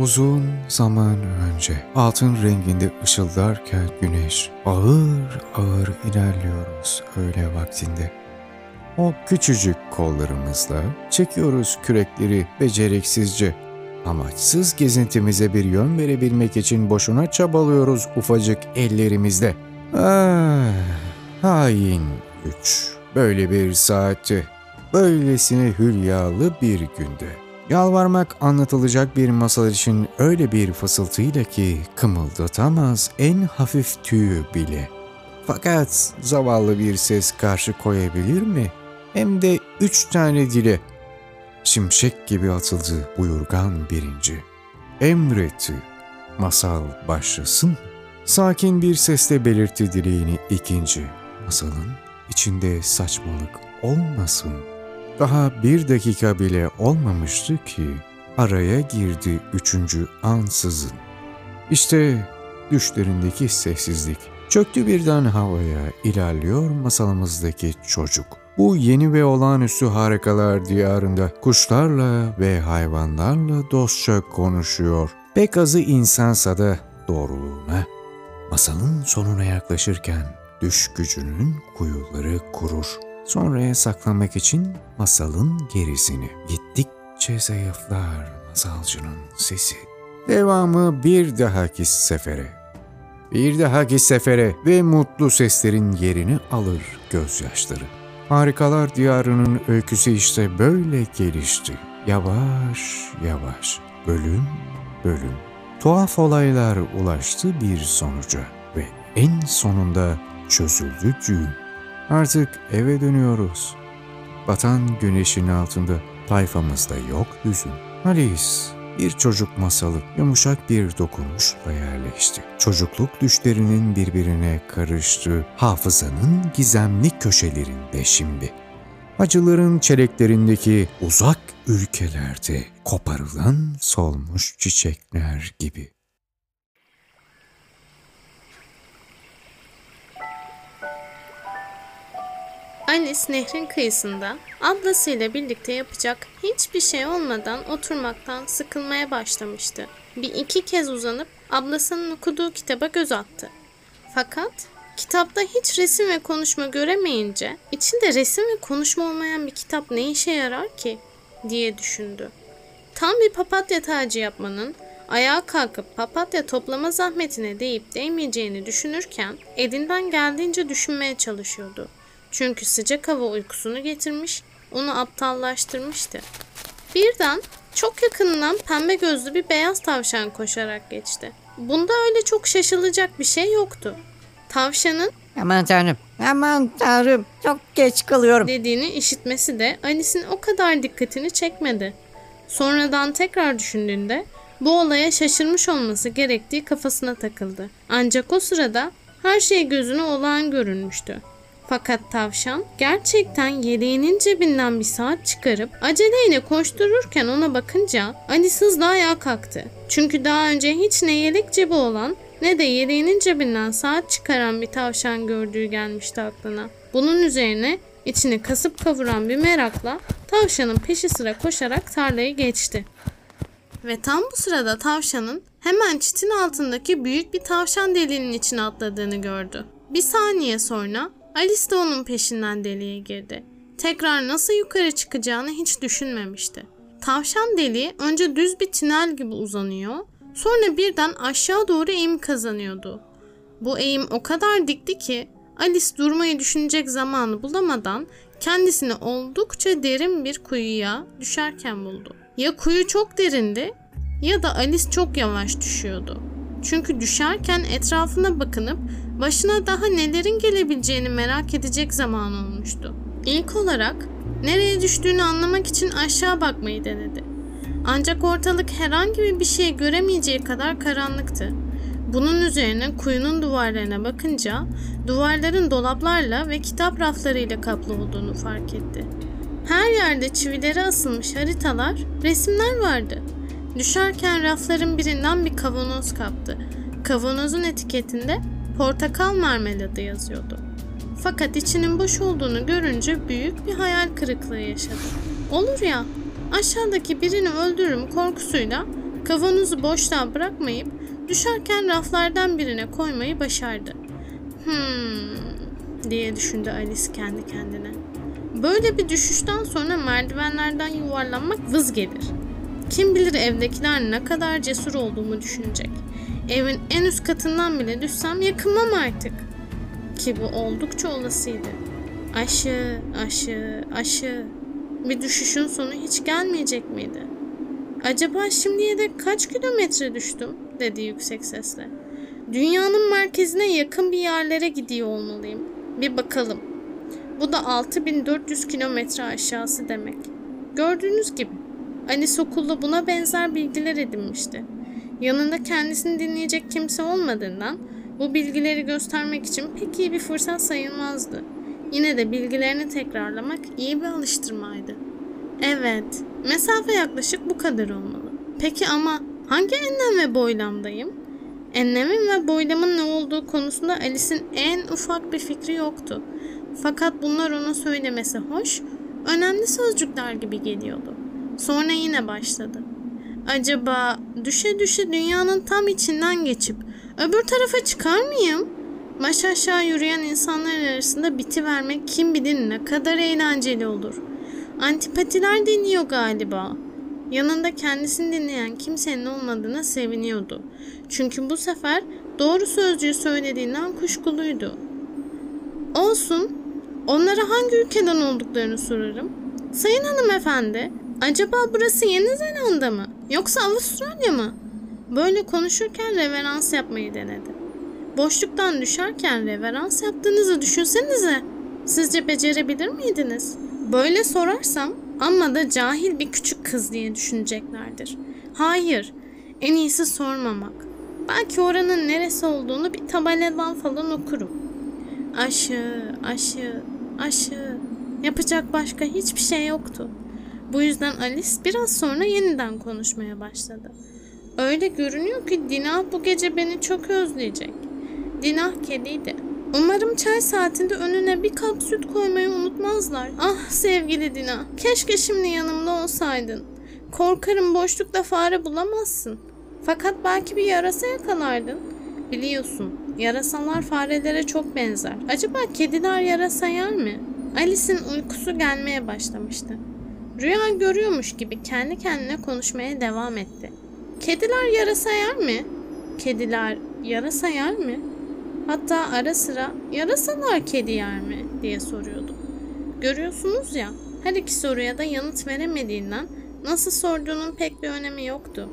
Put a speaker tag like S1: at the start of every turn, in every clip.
S1: Uzun zaman önce altın renginde ışıldarken güneş ağır ağır ilerliyoruz öğle vaktinde. O küçücük kollarımızla çekiyoruz kürekleri beceriksizce. Amaçsız gezintimize bir yön verebilmek için boşuna çabalıyoruz ufacık ellerimizle. Ah, hain üç. Böyle bir saati, böylesine hülyalı bir günde. Yalvarmak anlatılacak bir masal için öyle bir fısıltıyla ki kımıldatamaz en hafif tüyü bile. Fakat zavallı bir ses karşı koyabilir mi? Hem de üç tane dile. Şimşek gibi atıldı buyurgan birinci. Emretti. Masal başlasın. Sakin bir sesle belirtti dileğini ikinci. Masalın içinde saçmalık olmasın. Daha bir dakika bile olmamıştı ki araya girdi üçüncü ansızın. İşte düşlerindeki sessizlik. Çöktü birden havaya ilerliyor masalımızdaki çocuk. Bu yeni ve olağanüstü harikalar diyarında kuşlarla ve hayvanlarla dostça konuşuyor. Pek azı insansa da doğruluğuna. Masalın sonuna yaklaşırken düş gücünün kuyuları kurur. Sonraya saklamak için masalın gerisini. Gittikçe zayıflar masalcının sesi. Devamı bir dahaki sefere. Bir dahaki sefere ve mutlu seslerin yerini alır gözyaşları. Harikalar diyarının öyküsü işte böyle gelişti. Yavaş yavaş, bölüm bölüm. Tuhaf olaylar ulaştı bir sonuca ve en sonunda çözüldü düğüm. Artık eve dönüyoruz. Batan güneşin altında tayfamızda yok hüzün. Alice bir çocuk masalı yumuşak bir dokunuşla yerleşti. Çocukluk düşlerinin birbirine karıştı. Hafızanın gizemli köşelerinde şimdi. Acıların çeleklerindeki uzak ülkelerde koparılan solmuş çiçekler gibi.
S2: Alice nehrin kıyısında ablasıyla birlikte yapacak hiçbir şey olmadan oturmaktan sıkılmaya başlamıştı. Bir iki kez uzanıp ablasının okuduğu kitaba göz attı. Fakat kitapta hiç resim ve konuşma göremeyince içinde resim ve konuşma olmayan bir kitap ne işe yarar ki diye düşündü. Tam bir papatya tacı yapmanın ayağa kalkıp papatya toplama zahmetine değip değmeyeceğini düşünürken elinden geldiğince düşünmeye çalışıyordu. Çünkü sıcak hava uykusunu getirmiş, onu aptallaştırmıştı. Birden çok yakından pembe gözlü bir beyaz tavşan koşarak geçti. Bunda öyle çok şaşılacak bir şey yoktu. Tavşanın
S3: Aman tanrım, aman tanrım çok geç kalıyorum.
S2: dediğini işitmesi de Alice'in o kadar dikkatini çekmedi. Sonradan tekrar düşündüğünde bu olaya şaşırmış olması gerektiği kafasına takıldı. Ancak o sırada her şey gözüne olağan görünmüştü. Fakat tavşan gerçekten yeleğinin cebinden bir saat çıkarıp aceleyle koştururken ona bakınca Alice hızla ayağa kalktı. Çünkü daha önce hiç ne yelek cebi olan ne de yeleğinin cebinden saat çıkaran bir tavşan gördüğü gelmişti aklına. Bunun üzerine içini kasıp kavuran bir merakla tavşanın peşi sıra koşarak tarlayı geçti. Ve tam bu sırada tavşanın hemen çitin altındaki büyük bir tavşan deliğinin içine atladığını gördü. Bir saniye sonra Alice de onun peşinden deliğe girdi. Tekrar nasıl yukarı çıkacağını hiç düşünmemişti. Tavşan deliği önce düz bir tünel gibi uzanıyor, sonra birden aşağı doğru eğim kazanıyordu. Bu eğim o kadar dikti ki Alice durmayı düşünecek zamanı bulamadan kendisini oldukça derin bir kuyuya düşerken buldu. Ya kuyu çok derindi ya da Alice çok yavaş düşüyordu. Çünkü düşerken etrafına bakınıp başına daha nelerin gelebileceğini merak edecek zaman olmuştu. İlk olarak nereye düştüğünü anlamak için aşağı bakmayı denedi. Ancak ortalık herhangi bir şey göremeyeceği kadar karanlıktı. Bunun üzerine kuyunun duvarlarına bakınca duvarların dolaplarla ve kitap raflarıyla kaplı olduğunu fark etti. Her yerde çivileri asılmış haritalar, resimler vardı. Düşerken rafların birinden bir kavanoz kaptı. Kavanozun etiketinde portakal marmeladı yazıyordu. Fakat içinin boş olduğunu görünce büyük bir hayal kırıklığı yaşadı. Olur ya, aşağıdaki birini öldürürüm korkusuyla Kavanozu boşluğa bırakmayıp düşerken raflardan birine koymayı başardı. Hmm diye düşündü Alice kendi kendine. Böyle bir düşüşten sonra merdivenlerden yuvarlanmak vız gelir. Kim bilir evdekiler ne kadar cesur olduğumu düşünecek. Evin en üst katından bile düşsem yakınmam artık. Ki bu oldukça olasıydı. Aşı, aşı, aşı. Bir düşüşün sonu hiç gelmeyecek miydi? Acaba şimdiye de kaç kilometre düştüm? dedi yüksek sesle. Dünyanın merkezine yakın bir yerlere gidiyor olmalıyım. Bir bakalım. Bu da 6400 kilometre aşağısı demek. Gördüğünüz gibi Alice okulda buna benzer bilgiler edinmişti. Yanında kendisini dinleyecek kimse olmadığından bu bilgileri göstermek için pek iyi bir fırsat sayılmazdı. Yine de bilgilerini tekrarlamak iyi bir alıştırmaydı. Evet, mesafe yaklaşık bu kadar olmalı. Peki ama hangi enlem ve boylamdayım? Enlemin ve boylamın ne olduğu konusunda Alice'in en ufak bir fikri yoktu. Fakat bunlar ona söylemesi hoş, önemli sözcükler gibi geliyordu. Sonra yine başladı. Acaba düşe düşe dünyanın tam içinden geçip öbür tarafa çıkar mıyım? Baş aşağı yürüyen insanlar arasında biti vermek kim bilir ne kadar eğlenceli olur. Antipatiler dinliyor galiba. Yanında kendisini dinleyen kimsenin olmadığına seviniyordu. Çünkü bu sefer doğru sözcüğü söylediğinden kuşkuluydu. Olsun, onlara hangi ülkeden olduklarını sorarım. Sayın hanımefendi, acaba burası Yeni Zelanda mı? Yoksa Avustralya mı? Böyle konuşurken reverans yapmayı denedi. Boşluktan düşerken reverans yaptığınızı düşünsenize. Sizce becerebilir miydiniz? Böyle sorarsam ama da cahil bir küçük kız diye düşüneceklerdir. Hayır, en iyisi sormamak. Belki oranın neresi olduğunu bir tabeladan falan okurum. Aşı, aşı, aşı. Yapacak başka hiçbir şey yoktu. Bu yüzden Alice biraz sonra yeniden konuşmaya başladı. Öyle görünüyor ki Dinah bu gece beni çok özleyecek. Dinah kediydi. Umarım çay saatinde önüne bir kap süt koymayı unutmazlar. Ah sevgili Dina, keşke şimdi yanımda olsaydın. Korkarım boşlukta fare bulamazsın. Fakat belki bir yarasa yakalardın. Biliyorsun, yarasalar farelere çok benzer. Acaba kediler yarasa yer mi? Alice'in uykusu gelmeye başlamıştı. Rüya görüyormuş gibi kendi kendine konuşmaya devam etti. Kediler yarasa yer mi? Kediler yarasa yer mi? Hatta ara sıra yarasalar kedi yer mi diye soruyordu. Görüyorsunuz ya her iki soruya da yanıt veremediğinden nasıl sorduğunun pek bir önemi yoktu.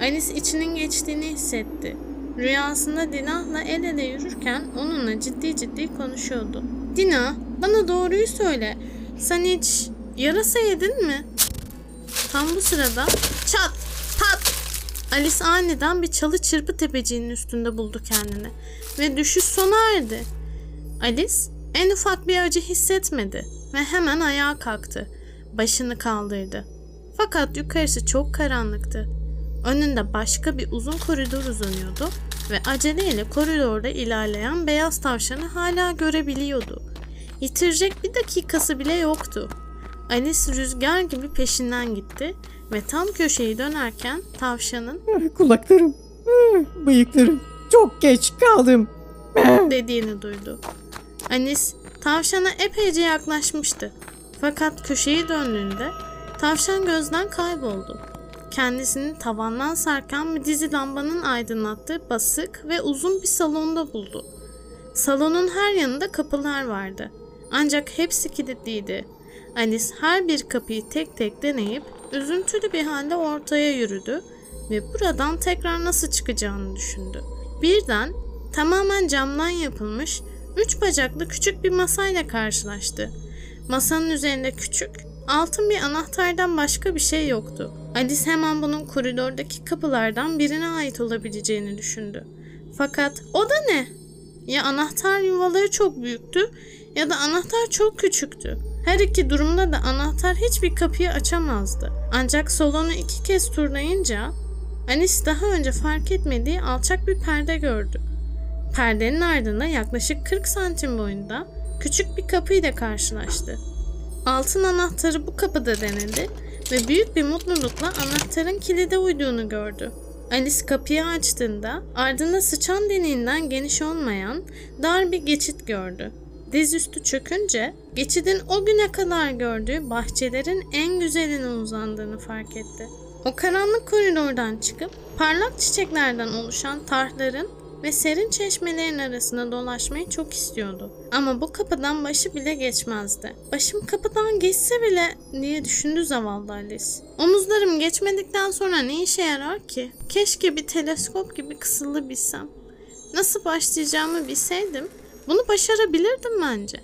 S2: Alice içinin geçtiğini hissetti. Rüyasında Dinah'la el ele yürürken onunla ciddi ciddi konuşuyordu. Dina, bana doğruyu söyle. Sen hiç yarasa yedin mi? Tam bu sırada çat pat Alice aniden bir çalı çırpı tepeciğinin üstünde buldu kendini ve düşüş sona erdi. Alice en ufak bir acı hissetmedi ve hemen ayağa kalktı. Başını kaldırdı. Fakat yukarısı çok karanlıktı. Önünde başka bir uzun koridor uzanıyordu ve aceleyle koridorda ilerleyen beyaz tavşanı hala görebiliyordu. Yitirecek bir dakikası bile yoktu. Alice rüzgar gibi peşinden gitti ve tam köşeyi dönerken tavşanın
S3: Kulaklarım, ah, bıyıklarım. Çok geç kaldım.
S2: dediğini duydu. Anis tavşana epeyce yaklaşmıştı. Fakat köşeyi döndüğünde tavşan gözden kayboldu. Kendisini tavandan sarkan bir dizi lambanın aydınlattığı basık ve uzun bir salonda buldu. Salonun her yanında kapılar vardı. Ancak hepsi kilitliydi. Alice her bir kapıyı tek tek deneyip üzüntülü bir halde ortaya yürüdü ve buradan tekrar nasıl çıkacağını düşündü. Birden tamamen camdan yapılmış üç bacaklı küçük bir masayla karşılaştı. Masanın üzerinde küçük, altın bir anahtardan başka bir şey yoktu. Alice hemen bunun koridordaki kapılardan birine ait olabileceğini düşündü. Fakat o da ne? Ya anahtar yuvaları çok büyüktü ya da anahtar çok küçüktü. Her iki durumda da anahtar hiçbir kapıyı açamazdı. Ancak salonu iki kez turlayınca Alice daha önce fark etmediği alçak bir perde gördü. Perdenin ardında yaklaşık 40 santim boyunda küçük bir kapıyla karşılaştı. Altın anahtarı bu kapıda denedi ve büyük bir mutlulukla anahtarın kilide uyduğunu gördü. Alice kapıyı açtığında ardında sıçan deliğinden geniş olmayan dar bir geçit gördü. Dizüstü çökünce geçidin o güne kadar gördüğü bahçelerin en güzeline uzandığını fark etti. O karanlık koridordan çıkıp parlak çiçeklerden oluşan tarhların ve serin çeşmelerin arasında dolaşmayı çok istiyordu. Ama bu kapıdan başı bile geçmezdi. Başım kapıdan geçse bile diye düşündü zavallı Alice. Omuzlarım geçmedikten sonra ne işe yarar ki? Keşke bir teleskop gibi kısılı bilsem. Nasıl başlayacağımı bilseydim bunu başarabilirdim bence.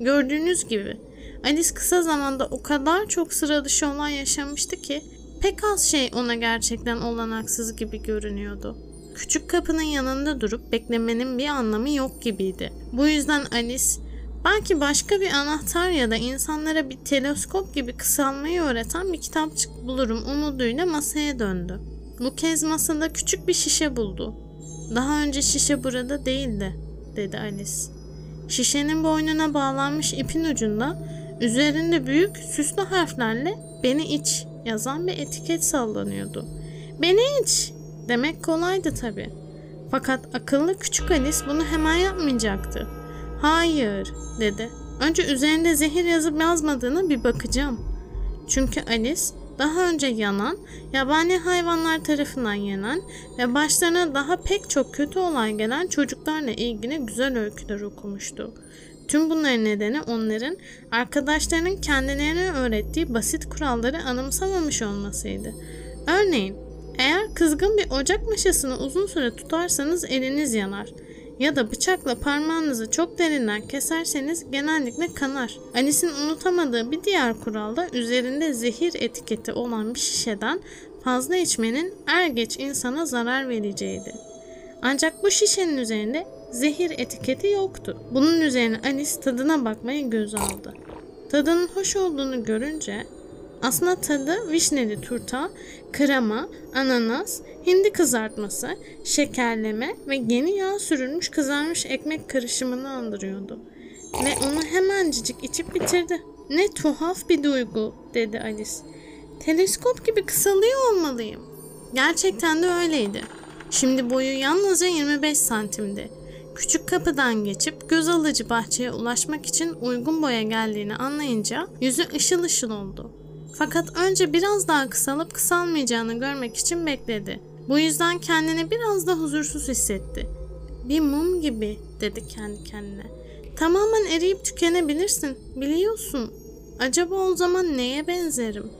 S2: Gördüğünüz gibi Alice kısa zamanda o kadar çok sıra dışı olay yaşamıştı ki pek az şey ona gerçekten olanaksız gibi görünüyordu. Küçük kapının yanında durup beklemenin bir anlamı yok gibiydi. Bu yüzden Alice belki başka bir anahtar ya da insanlara bir teleskop gibi kısalmayı öğreten bir kitapçık bulurum umuduyla masaya döndü. Bu kez masada küçük bir şişe buldu. Daha önce şişe burada değildi, dedi Alice. Şişenin boynuna bağlanmış ipin ucunda üzerinde büyük süslü harflerle beni iç yazan bir etiket sallanıyordu. Beni iç demek kolaydı tabi. Fakat akıllı küçük Alice bunu hemen yapmayacaktı. Hayır dedi. Önce üzerinde zehir yazıp yazmadığını bir bakacağım. Çünkü Alice daha önce yanan, yabani hayvanlar tarafından yenen ve başlarına daha pek çok kötü olay gelen çocuklarla ilgili güzel öyküler okumuştu. Tüm bunların nedeni onların arkadaşlarının kendilerine öğrettiği basit kuralları anımsamamış olmasıydı. Örneğin eğer kızgın bir ocak maşasını uzun süre tutarsanız eliniz yanar ya da bıçakla parmağınızı çok derinden keserseniz genellikle kanar. Alice'in unutamadığı bir diğer kural da üzerinde zehir etiketi olan bir şişeden fazla içmenin er geç insana zarar vereceğiydi. Ancak bu şişenin üzerinde zehir etiketi yoktu. Bunun üzerine Alice tadına bakmayı göz aldı. Tadının hoş olduğunu görünce aslında tadı vişneli turta, krema, ananas, hindi kızartması, şekerleme ve yeni yağ sürülmüş kızarmış ekmek karışımını andırıyordu. Ve onu hemencik içip bitirdi. Ne tuhaf bir duygu dedi Alice. Teleskop gibi kısalıyor olmalıyım. Gerçekten de öyleydi. Şimdi boyu yalnızca 25 santimdi. Küçük kapıdan geçip göz alıcı bahçeye ulaşmak için uygun boya geldiğini anlayınca yüzü ışıl ışıl oldu. Fakat önce biraz daha kısalıp kısalmayacağını görmek için bekledi. Bu yüzden kendini biraz da huzursuz hissetti. Bir mum gibi dedi kendi kendine. Tamamen eriyip tükenebilirsin. Biliyorsun. Acaba o zaman neye benzerim?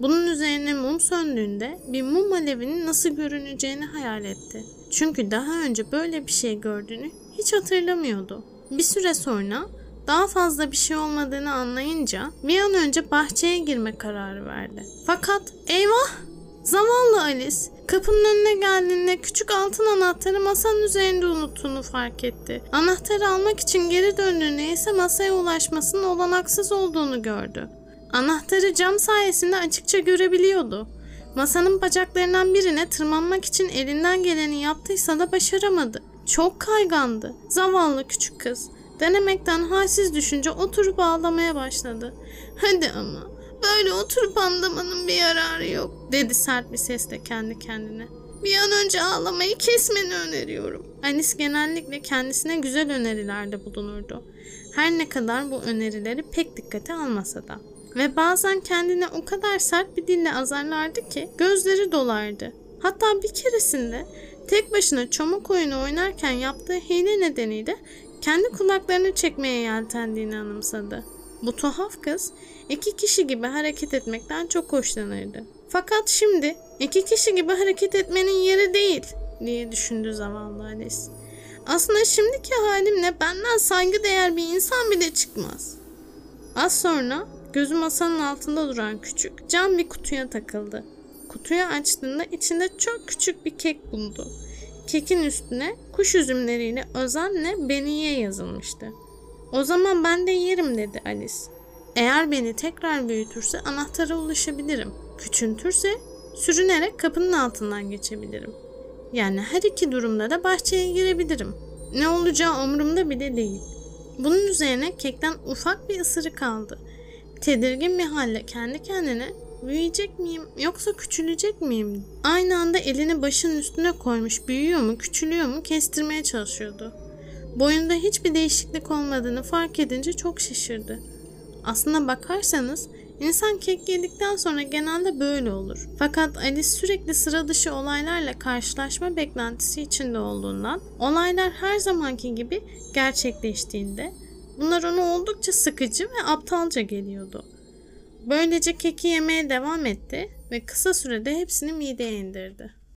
S2: Bunun üzerine mum söndüğünde bir mum alevinin nasıl görüneceğini hayal etti. Çünkü daha önce böyle bir şey gördüğünü hiç hatırlamıyordu. Bir süre sonra daha fazla bir şey olmadığını anlayınca bir an önce bahçeye girme kararı verdi. Fakat eyvah! Zavallı Alice kapının önüne geldiğinde küçük altın anahtarı masanın üzerinde unuttuğunu fark etti. Anahtarı almak için geri döndüğünde ise masaya ulaşmasının olanaksız olduğunu gördü. Anahtarı cam sayesinde açıkça görebiliyordu. Masanın bacaklarından birine tırmanmak için elinden geleni yaptıysa da başaramadı. Çok kaygandı. Zavallı küçük kız. Denemekten halsiz düşünce oturup ağlamaya başladı. Hadi ama böyle oturup anlamanın bir yararı yok dedi sert bir sesle kendi kendine. Bir an önce ağlamayı kesmeni öneriyorum. Alice genellikle kendisine güzel önerilerde bulunurdu. Her ne kadar bu önerileri pek dikkate almasa da. Ve bazen kendine o kadar sert bir dille azarlardı ki gözleri dolardı. Hatta bir keresinde tek başına çamuk oyunu oynarken yaptığı hile nedeniyle kendi kulaklarını çekmeye yeltendiğini anımsadı. Bu tuhaf kız iki kişi gibi hareket etmekten çok hoşlanırdı. Fakat şimdi iki kişi gibi hareket etmenin yeri değil diye düşündü zavallı Alice. Aslında şimdiki halimle benden saygıdeğer bir insan bile çıkmaz. Az sonra gözü masanın altında duran küçük cam bir kutuya takıldı. Kutuyu açtığında içinde çok küçük bir kek buldu. Kekin üstüne kuş üzümleriyle özenle beniye yazılmıştı. O zaman ben de yerim dedi Alice. Eğer beni tekrar büyütürse anahtara ulaşabilirim. Küçültürse sürünerek kapının altından geçebilirim. Yani her iki durumda da bahçeye girebilirim. Ne olacağı umurumda bile değil. Bunun üzerine kekten ufak bir ısırık aldı. Tedirgin bir halde kendi kendine Büyüyecek miyim yoksa küçülecek miyim? Aynı anda elini başının üstüne koymuş büyüyor mu küçülüyor mu kestirmeye çalışıyordu. Boyunda hiçbir değişiklik olmadığını fark edince çok şaşırdı. Aslına bakarsanız insan kek yedikten sonra genelde böyle olur. Fakat Alice sürekli sıra dışı olaylarla karşılaşma beklentisi içinde olduğundan olaylar her zamanki gibi gerçekleştiğinde bunlar ona oldukça sıkıcı ve aptalca geliyordu. Böylece keki yemeye devam etti ve kısa sürede hepsini mideye indirdi.